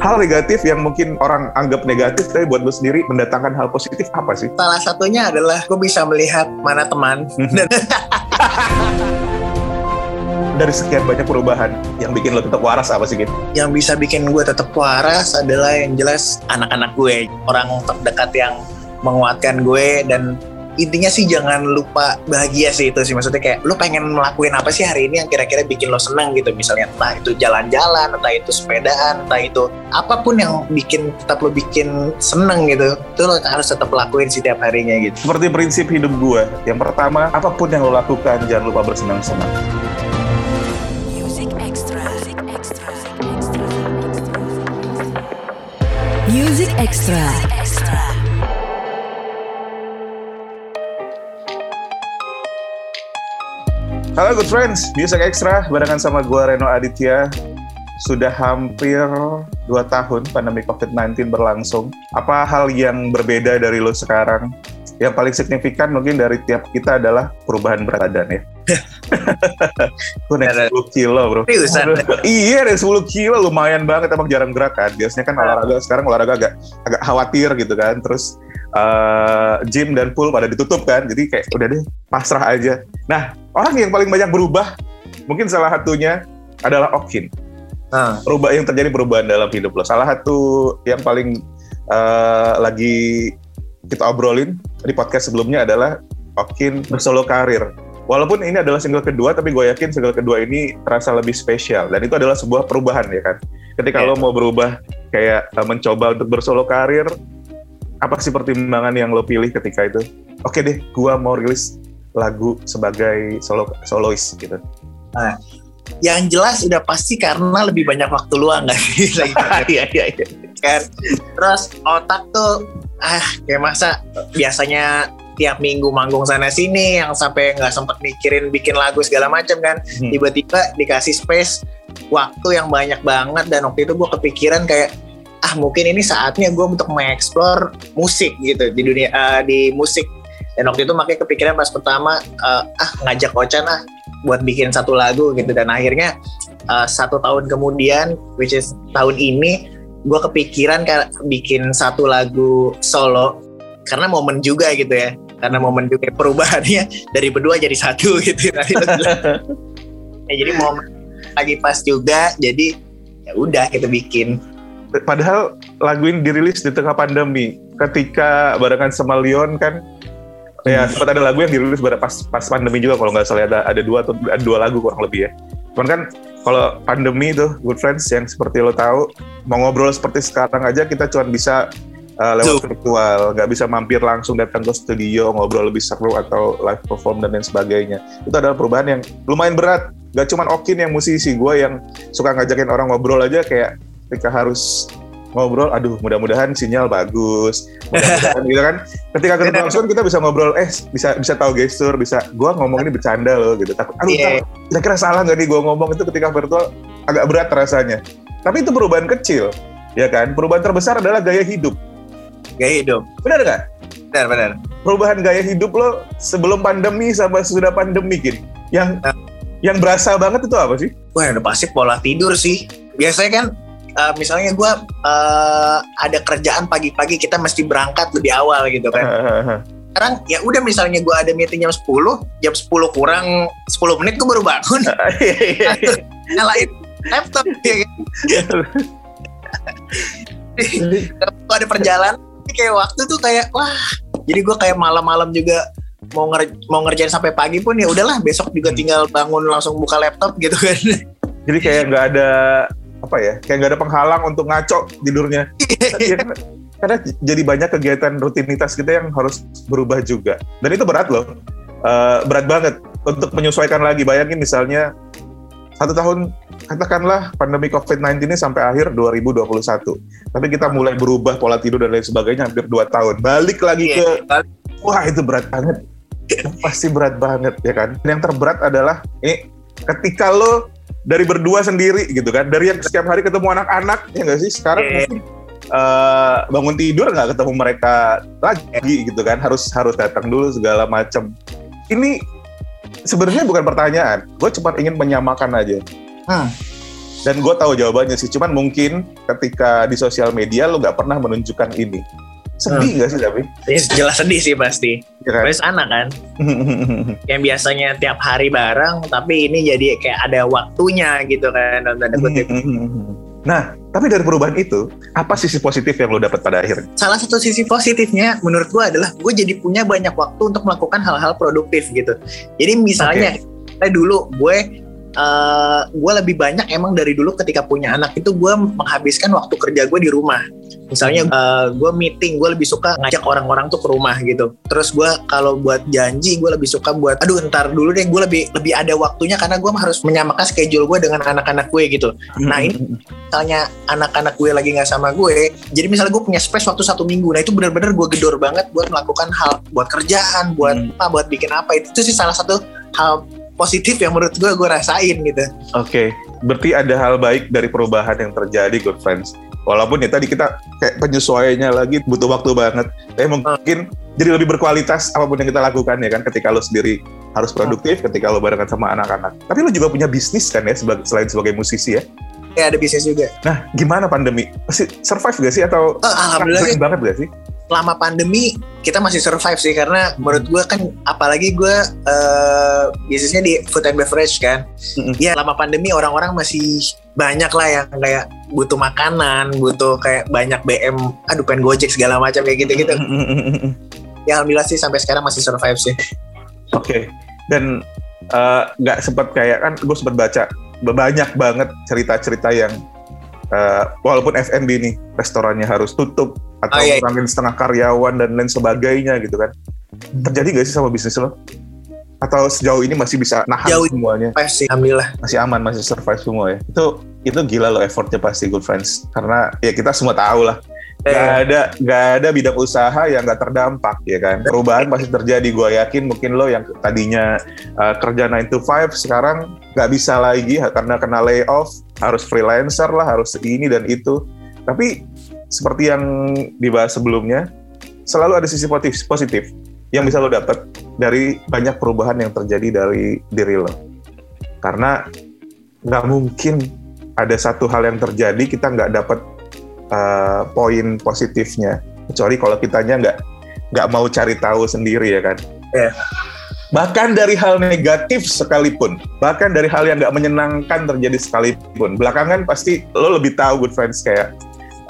hal negatif yang mungkin orang anggap negatif tapi buat lu sendiri mendatangkan hal positif apa sih? Salah satunya adalah gue bisa melihat mana teman dan Dari sekian banyak perubahan yang bikin lo tetap waras apa sih gitu? yang bisa bikin gue tetap waras adalah yang jelas anak-anak gue, orang terdekat yang menguatkan gue dan intinya sih jangan lupa bahagia sih itu sih maksudnya kayak lu pengen melakuin apa sih hari ini yang kira-kira bikin lo seneng gitu misalnya entah itu jalan-jalan entah itu sepedaan entah itu apa pun yang bikin tetap lo bikin seneng gitu itu lo harus tetap lakuin setiap harinya gitu Seperti prinsip hidup gue, yang pertama, apa pun yang lo lakukan, jangan lupa bersenang-senang. Music Extra. Music Extra. Music Extra. Halo good friends, Music Extra barengan sama gue Reno Aditya. Sudah hampir 2 tahun pandemi COVID-19 berlangsung. Apa hal yang berbeda dari lo sekarang? Yang paling signifikan mungkin dari tiap kita adalah perubahan berat badan ya. Gue naik 10 kilo bro. Iya naik 10 kilo lumayan banget emang jarang gerak kan. Biasanya kan olahraga sekarang olahraga agak agak khawatir gitu kan. Terus eh, gym dan pool pada ditutup kan. Jadi kayak udah deh pasrah aja. Nah orang yang paling banyak berubah mungkin salah satunya adalah Okin. Nah, Perubah yang terjadi perubahan dalam hidup lo. Salah satu yang paling eh, lagi kita obrolin di podcast sebelumnya adalah Okin bersolo karir. Walaupun ini adalah single kedua, tapi gue yakin single kedua ini terasa lebih spesial. Dan itu adalah sebuah perubahan ya kan. Ketika Iya. lo mau berubah kayak eh, mencoba untuk bersolo karir, apa sih pertimbangan yang lo pilih ketika itu? Oke deh, gue mau rilis lagu sebagai solo solois gitu. yang jelas udah pasti karena lebih banyak waktu luang nggak sih lagi Iya iya iya. kan terus otak tuh ah kayak masa biasanya tiap minggu manggung sana sini yang sampai nggak sempet mikirin bikin lagu segala macam kan Hmm. tiba-tiba dikasih space waktu yang banyak banget dan waktu itu gue kepikiran kayak ah mungkin ini saatnya gue untuk mengeksplor musik gitu di dunia eh, di musik. Dan waktu itu makanya kepikiran pas pertama eh, ah ngajak Ocan ah buat bikin satu lagu gitu. Dan akhirnya eh, satu tahun kemudian which is tahun ini gue kepikiran kayak bikin satu lagu solo. Karena momen juga gitu ya. Karena momen juga perubahannya dari berdua jadi satu gitu. Lo bilang. ya, jadi momen lagi pas juga jadi ya udah kita bikin Padahal lagu ini dirilis di tengah pandemi. Ketika barengan sama Leon kan, ya sempat ada lagu yang dirilis pada pas pas pandemi juga kalau nggak salah ada ada dua atau ada dua lagu kurang lebih ya. Cuman kan kalau pandemi tuh good friends yang seperti lo tahu mau ngobrol seperti sekarang aja kita cuma bisa uh, lewat virtual, nggak bisa mampir langsung datang ke studio ngobrol lebih seru atau live perform dan lain sebagainya. Itu adalah perubahan yang lumayan berat. Gak cuma Okin yang musisi, gue yang suka ngajakin orang ngobrol aja kayak ketika harus ngobrol, aduh mudah-mudahan sinyal bagus, mudah-mudahan gitu kan. Ketika ketemu langsung kita bisa ngobrol, eh bisa bisa tahu gestur, bisa gua ngomong ini bercanda loh gitu. Takut, aduh ntar kira-kira salah nggak nih gua ngomong itu ketika virtual agak berat rasanya. Tapi itu perubahan kecil, ya kan? Perubahan terbesar adalah gaya hidup. gaya hidup Benar nggak? benar benar Perubahan gaya hidup lo sebelum pandemi sama sesudah pandemi gini. Yang Nah. yang berasa banget itu apa sih? wah udah pasti pola tidur sih biasanya kan eh, misalnya gue eh, ada kerjaan pagi-pagi kita mesti berangkat lebih awal gitu kan. Sekarang ya udah misalnya gue ada meeting jam 10 jam 10 kurang 10 menit gue baru bangun. Nyalain laptop ya kan? Kalau ada perjalanan kayak waktu tuh kayak wah jadi gue kayak malam-malam juga mau nger mau ngerjain sampai pagi pun ya udahlah besok juga tinggal bangun langsung buka laptop gitu kan. Jadi kayak nggak ada apa ya? Kayak nggak ada penghalang untuk ngaco tidurnya. Iya kan? Karena jadi banyak kegiatan rutinitas kita yang harus berubah juga. Dan itu berat loh. Eh, berat banget untuk menyesuaikan lagi. Bayangin misalnya satu tahun katakanlah pandemi COVID-19 ini sampai akhir 2021. Tapi kita mulai berubah pola tidur dan lain sebagainya hampir dua tahun. Balik lagi ke Iya, wah itu berat banget. Pasti berat banget ya kan. Dan yang terberat adalah ini ketika lo dari berdua sendiri gitu kan, dari yang setiap hari ketemu anak-anak ya nggak sih sekarang Iya. mungkin eh, bangun tidur nggak ketemu mereka lagi gitu kan, harus harus datang dulu segala macam. Ini sebenarnya bukan pertanyaan, gue cuma ingin menyamakan aja. Hmm. Dan gue tahu jawabannya sih, cuman mungkin ketika di sosial media lo nggak pernah menunjukkan ini. Sedih nggak sih tapi? Ya, jelas sedih sih pasti. Ya kan? Terus anak kan, yang biasanya tiap hari bareng, tapi ini jadi kayak ada waktunya gitu kan. kutip. Nah, tapi dari perubahan itu, apa sisi positif yang lo dapat pada akhirnya? Salah satu sisi positifnya menurut gue adalah gue jadi punya banyak waktu untuk melakukan hal-hal produktif gitu. Jadi misalnya kayak dulu gue eh gue lebih banyak emang dari dulu ketika punya anak itu gue menghabiskan waktu kerja gue di rumah. Misalnya eh, gue meeting, gue lebih suka ngajak orang-orang tuh ke rumah gitu. Terus gue kalau buat janji gue lebih suka buat, aduh ntar dulu deh gue lebih lebih ada waktunya karena gue harus menyamakan schedule gue dengan anak-anak gue gitu. Nah ini misalnya anak-anak gue lagi nggak sama gue, jadi misalnya gue punya space waktu satu minggu, nah itu benar-benar gue gedor banget buat melakukan hal, buat kerjaan, buat Hmm. apa, buat bikin apa itu, itu sih salah satu hal positif yang menurut gue gue rasain gitu. Oke, berarti ada hal baik dari perubahan yang terjadi, good friends. Walaupun ya tadi kita kayak penyesuaiannya lagi butuh waktu banget. Tapi mungkin jadi lebih berkualitas apa pun yang kita lakukan ya kan. Ketika lo sendiri harus produktif, ketika lo barengan sama anak-anak. Tapi lo juga punya bisnis kan ya, sebagai, selain sebagai musisi ya. Ya ada bisnis juga. Nah, gimana pandemi? Masih survive gak sih atau Oh, alhamdulillah sering sih, banget gak sih? Selama pandemi kita masih survive sih karena menurut gue kan apalagi gue eh, bisnisnya di food and beverage kan. Mm-mm. Ya selama pandemi orang-orang masih banyak lah yang kayak butuh makanan, butuh kayak banyak BM, aduh pengen gojek segala macam kayak gitu-gitu. Ya alhamdulillah sih sampai sekarang masih survive sih. Oke, dan eh, nggak sempat kayak kan gue sempat baca banyak banget cerita-cerita yang eh, walaupun F&B nih restorannya harus tutup atau Oh, iya, iya. ngurangin setengah karyawan dan lain sebagainya gitu kan. Terjadi nggak sih sama bisnis lo? Atau sejauh ini masih bisa nahan Jauh. semuanya? Sih, alhamdulillah. Masih aman, masih survive semua ya? Itu itu gila loh effortnya pasti good friends. Karena ya kita semua tahu lah Gak Eh, ada gak ada bidang usaha yang gak terdampak ya kan. Perubahan pasti terjadi. Gue yakin mungkin lo yang tadinya uh, kerja 9 to 5 sekarang gak bisa lagi karena kena layoff, harus freelancer lah, harus ini dan itu. Tapi seperti yang dibahas sebelumnya, selalu ada sisi positif, positif yang bisa lo dapat dari banyak perubahan yang terjadi dari diri lo. Karena nggak mungkin ada satu hal yang terjadi kita nggak dapat uh, poin positifnya kecuali kalau kitanya nggak nggak mau cari tahu sendiri ya kan Iya. bahkan dari hal negatif sekalipun bahkan dari hal yang nggak menyenangkan terjadi sekalipun belakangan pasti lo lebih tahu good friends kayak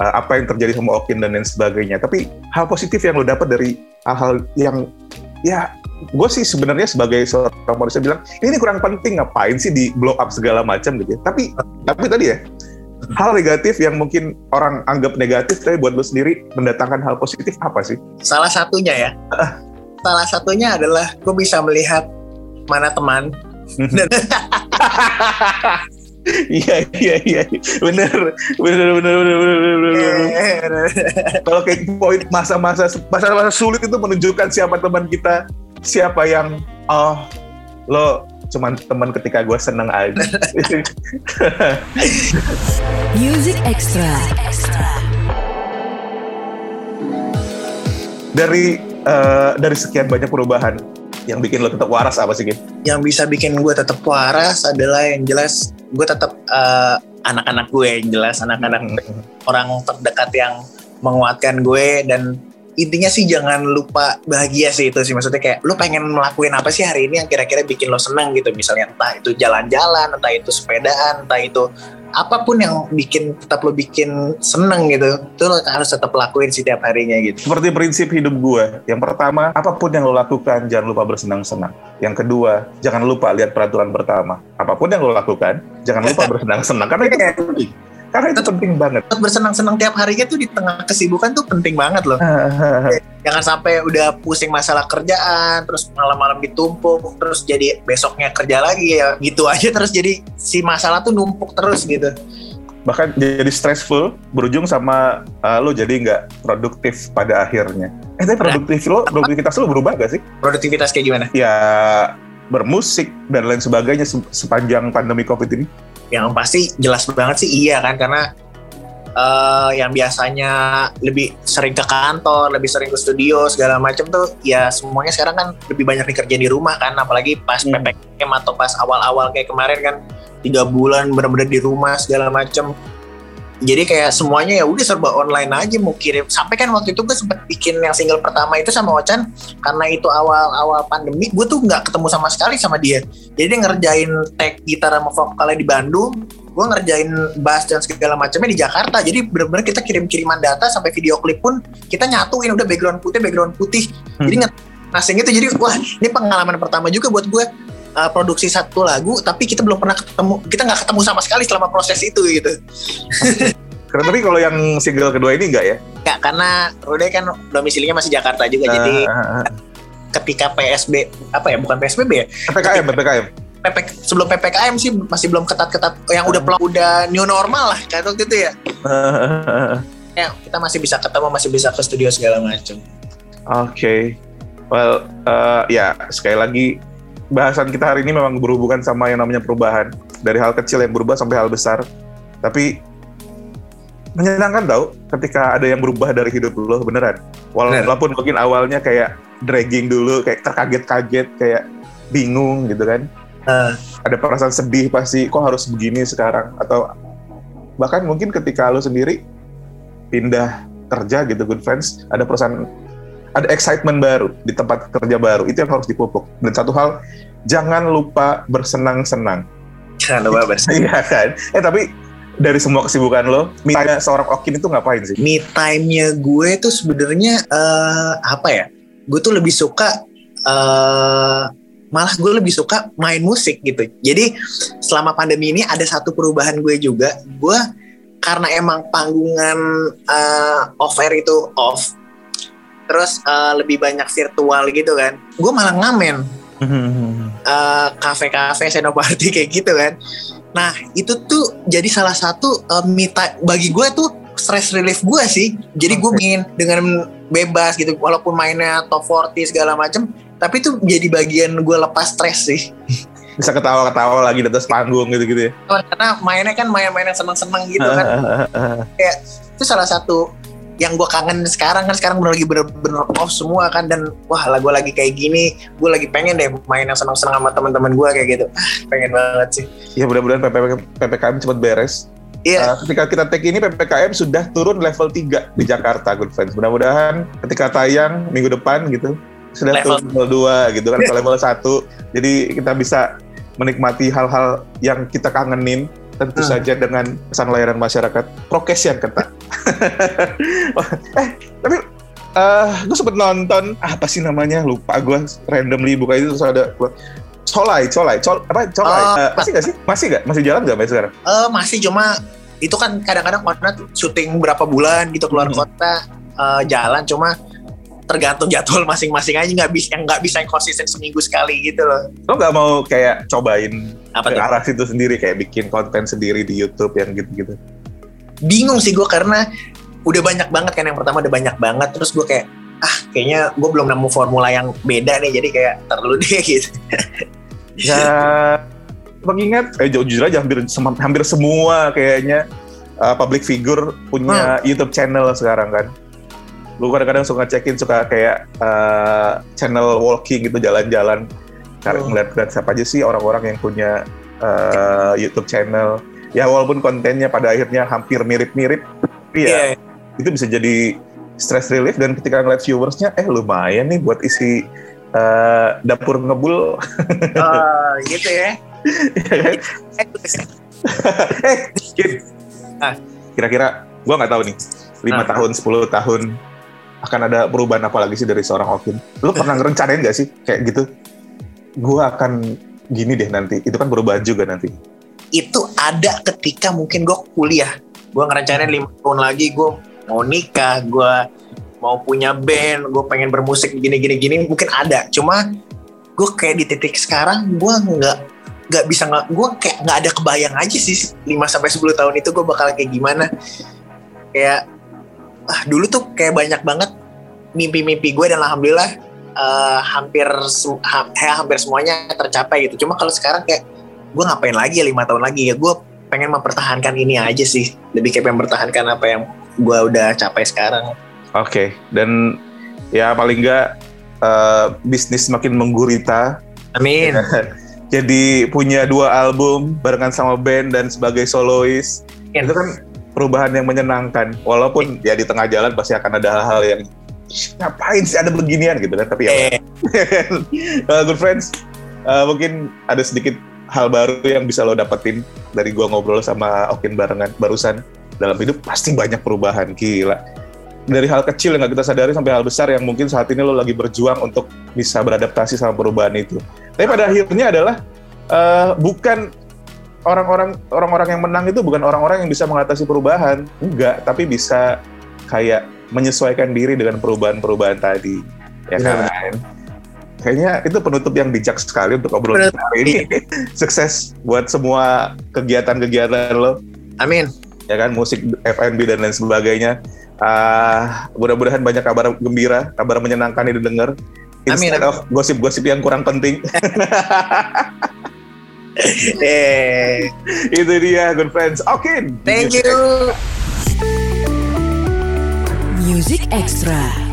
uh, apa yang terjadi sama Okin dan lain sebagainya tapi hal positif yang lo dapat dari hal-hal yang ya gue sih sebenarnya sebagai seorang manusia bilang ini kurang penting ngapain sih di blow up segala macam gitu ya. tapi tapi tadi ya hal negatif yang mungkin orang anggap negatif tapi buat lo sendiri mendatangkan hal positif apa sih? salah satunya ya. salah satunya adalah gue bisa melihat mana teman dan Iya iya iya bener bener bener bener bener bener, bener. Kalau kayak poin masa-masa masa-masa sulit itu menunjukkan siapa teman kita siapa yang oh lo cuman teman ketika gue seneng aja. Music Extra. dari eh, dari sekian banyak perubahan yang bikin lo tetap waras apa sih Gin? yang bisa bikin gue tetap waras adalah yang jelas gue tetap eh, anak-anak gue yang jelas anak-anak orang terdekat yang menguatkan gue dan intinya sih jangan lupa bahagia sih itu sih maksudnya kayak lu pengen ngelakuin apa sih hari ini yang kira-kira bikin lo seneng gitu misalnya entah itu jalan-jalan entah itu sepedaan entah itu apa pun yang bikin tetap lo bikin seneng gitu itu lo harus tetap lakuin setiap harinya gitu Seperti prinsip hidup gue, yang pertama, apa pun yang lo lakukan, jangan lupa bersenang-senang. Yang kedua, jangan lupa lihat peraturan pertama. Apa pun yang lo lakukan, jangan lupa bersenang-senang. Karena itu penting. Karena itu penting banget. Tetap bersenang-senang tiap harinya tuh di tengah kesibukan tuh penting banget loh jangan sampai udah pusing masalah kerjaan terus malam-malam ditumpuk terus jadi besoknya kerja lagi ya gitu aja terus jadi si masalah tuh numpuk terus gitu Bahkan jadi stressful, berujung sama uh, lo jadi nggak produktif pada akhirnya. Eh, tapi produktif lo, produktivitas lo berubah gak sih? produktivitas kayak gimana Ya, bermusik dan lain sebagainya se- sepanjang pandemi COVID ini. Yang pasti jelas banget sih iya kan karena eh, yang biasanya lebih sering ke kantor, lebih sering ke studio segala macam tuh ya semuanya sekarang kan lebih banyak dikerjain di rumah kan apalagi pas Hmm. PPKM atau pas awal-awal kayak kemarin kan tiga bulan bener-bener di rumah segala macam jadi kayak semuanya ya udah serba online aja mau kirim. Sampai kan waktu itu gue sempet bikin yang single pertama itu sama Ocan karena itu awal-awal pandemi gue tuh nggak ketemu sama sekali sama dia. Jadi dia ngerjain tag gitar sama vokalnya di Bandung. Gue ngerjain bass dan segala macamnya di Jakarta. Jadi bener-bener kita kirim-kiriman data sampai video klip pun kita nyatuin. Udah background putih background putih. Jadi nge ngasing itu. Jadi wah ini pengalaman pertama juga buat gue uh, produksi satu lagu tapi kita belum pernah ketemu kita nggak ketemu sama sekali selama proses itu gitu Karena tapi kalau yang single kedua ini enggak ya? ya karena Rude kan domisilinya masih Jakarta juga jadi Ah, ah, ah. ketika PSB apa ya bukan PSBB ya PPKM, PPKM. PP, sebelum PPKM sih masih belum ketat-ketat yang udah pelak udah new normal lah kayak waktu itu ya ya kita masih bisa ketemu masih bisa ke studio segala macam Oke. Well, eh, ya sekali lagi bahasan kita hari ini memang berhubungan sama yang namanya perubahan dari hal kecil yang berubah sampai hal besar. Tapi menyenangkan tau ketika ada yang berubah dari hidup lo beneran. Walaupun mungkin awalnya kayak dragging dulu, kayak terkaget-kaget, kayak bingung gitu kan. Eh. Ada perasaan sedih pasti, kok harus begini sekarang? Atau bahkan mungkin ketika lo sendiri pindah kerja gitu, good friends, ada perasaan ada excitement baru di tempat kerja baru. Itu yang harus dipupuk. Dan satu hal jangan lupa bersenang-senang. Jangan lupa bersama iya kan? Eh tapi dari semua kesibukan lo misalnya seorang Okin itu ngapain sih? Me time-nya gue tuh sebenarnya eh, apa ya? Gue tuh lebih suka eh malah gue lebih suka main musik gitu. Jadi selama pandemi ini ada satu perubahan gue juga. Gue karena emang panggungan eh, off air itu off terus eh, lebih banyak virtual gitu kan gue malah ngamen eh, kafe-kafe senoparty kayak gitu kan. Nah itu tuh jadi salah satu eh, me time- bagi gue tuh stress relief gue sih. Jadi gue ingin dengan bebas gitu, walaupun mainnya top 40 segala macem, tapi itu jadi bagian gue lepas stres sih. bisa ketawa-ketawa lagi di atas panggung gitu-gitu ya Karena mainnya kan main-main yang seneng-seneng gitu kan. Itu salah satu yang gue kangen sekarang kan sekarang bener lagi bener-bener off semua kan dan wah lah gue lagi kayak gini gue lagi pengen deh main yang seneng-seneng sama teman-teman gue kayak gitu pengen banget sih ya mudah-mudahan PPKM, PPKM cepat beres iya Uh, ketika kita take ini PPKM sudah turun level 3 di Jakarta, good friends. Mudah-mudahan ketika tayang minggu depan gitu sudah Level. turun level 2 gitu kan level 1. Jadi kita bisa menikmati hal-hal yang kita kangenin tentu Hmm. saja dengan pesan layanan masyarakat prokes yang ketat. eh, tapi eh gue sempet nonton apa sih namanya lupa gue randomly buka itu terus ada Colai, Colai, Col, apa Colai? Oh. Eh, masih gak sih? Masih gak? Masih jalan gak sekarang? Eh, masih cuma itu kan kadang-kadang warna syuting berapa bulan gitu keluar Hmm. kota eh, jalan cuma tergantung jadwal masing-masing aja nggak bisa yang nggak bisa yang konsisten seminggu sekali gitu loh. Lo nggak mau kayak cobain apa ke tuh? arah situ sendiri kayak bikin konten sendiri di YouTube yang gitu-gitu? Bingung sih gue karena udah banyak banget kan yang pertama udah banyak banget terus gue kayak ah kayaknya gue belum nemu formula yang beda nih jadi kayak terlalu deh gitu. Ya mengingat eh ju- jujur aja hampir sem- hampir semua kayaknya uh, public figure punya YouTube channel sekarang kan lu kadang-kadang suka cekin suka kayak uh, channel walking gitu jalan-jalan cari Hmm. ngeliat-ngeliat siapa aja sih orang-orang yang punya uh, YouTube channel ya walaupun kontennya pada akhirnya hampir mirip-mirip tapi ya Iya. itu bisa jadi stress relief dan ketika ngeliat viewersnya eh lumayan nih buat isi eh, dapur ngebul Eh, gitu ya ya kan? eh. Ah. kira-kira gua nggak tahu nih lima Ah. tahun 10 tahun akan ada perubahan apa lagi sih dari seorang Okin lu pernah ngerencanain gak sih kayak gitu? Gua akan gini deh nanti. Itu kan perubahan juga nanti. Itu ada ketika mungkin gue kuliah. Gue ngerencanain lima tahun lagi gue mau nikah gue mau punya band gue pengen bermusik gini gini gini mungkin ada. Cuma gue kayak di titik sekarang gue nggak nggak bisa nggak gue kayak nggak ada kebayang aja sih 5 sampai 10 tahun itu gue bakal kayak gimana. Kayak ah dulu tuh kayak banyak banget mimpi-mimpi gue dan alhamdulillah eh, hampir ha- ya, hampir semuanya tercapai gitu cuma kalau sekarang kayak gue ngapain lagi ya lima tahun lagi ya gue pengen mempertahankan ini aja sih lebih kayak mempertahankan apa yang gue udah capai sekarang Oke, dan ya paling nggak eh, bisnis makin menggurita. amin Jadi punya dua album barengan sama band dan sebagai solois. Amin. Itu kan perubahan yang menyenangkan. Walaupun ya di tengah jalan pasti akan ada hal-hal yang "Ih, ngapain sih ada beginian gitu kan. Tapi ya Eh, Uh, good friends, uh, mungkin ada sedikit hal baru yang bisa lo dapetin dari gua ngobrol sama Okin barengan barusan dalam hidup pasti banyak perubahan gila dari hal kecil yang nggak kita sadari sampai hal besar yang mungkin saat ini lo lagi berjuang untuk bisa beradaptasi sama perubahan itu. Tapi pada akhirnya adalah uh, bukan orang-orang orang-orang yang menang itu bukan orang-orang yang bisa mengatasi perubahan, enggak, tapi bisa kayak menyesuaikan diri dengan perubahan-perubahan tadi, ya Benar, kan? Kayaknya itu penutup yang bijak sekali untuk obrolan hari ini. Sukses buat semua kegiatan-kegiatan lo, amin ya kan, musik, F&B dan lain sebagainya. Ah, mudah-mudahan banyak kabar gembira, kabar menyenangkan yang didengar. Amin, Instead amin. of gosip-gosip yang kurang penting. eh itu dia, good friends. Oke. thank you Music Extra.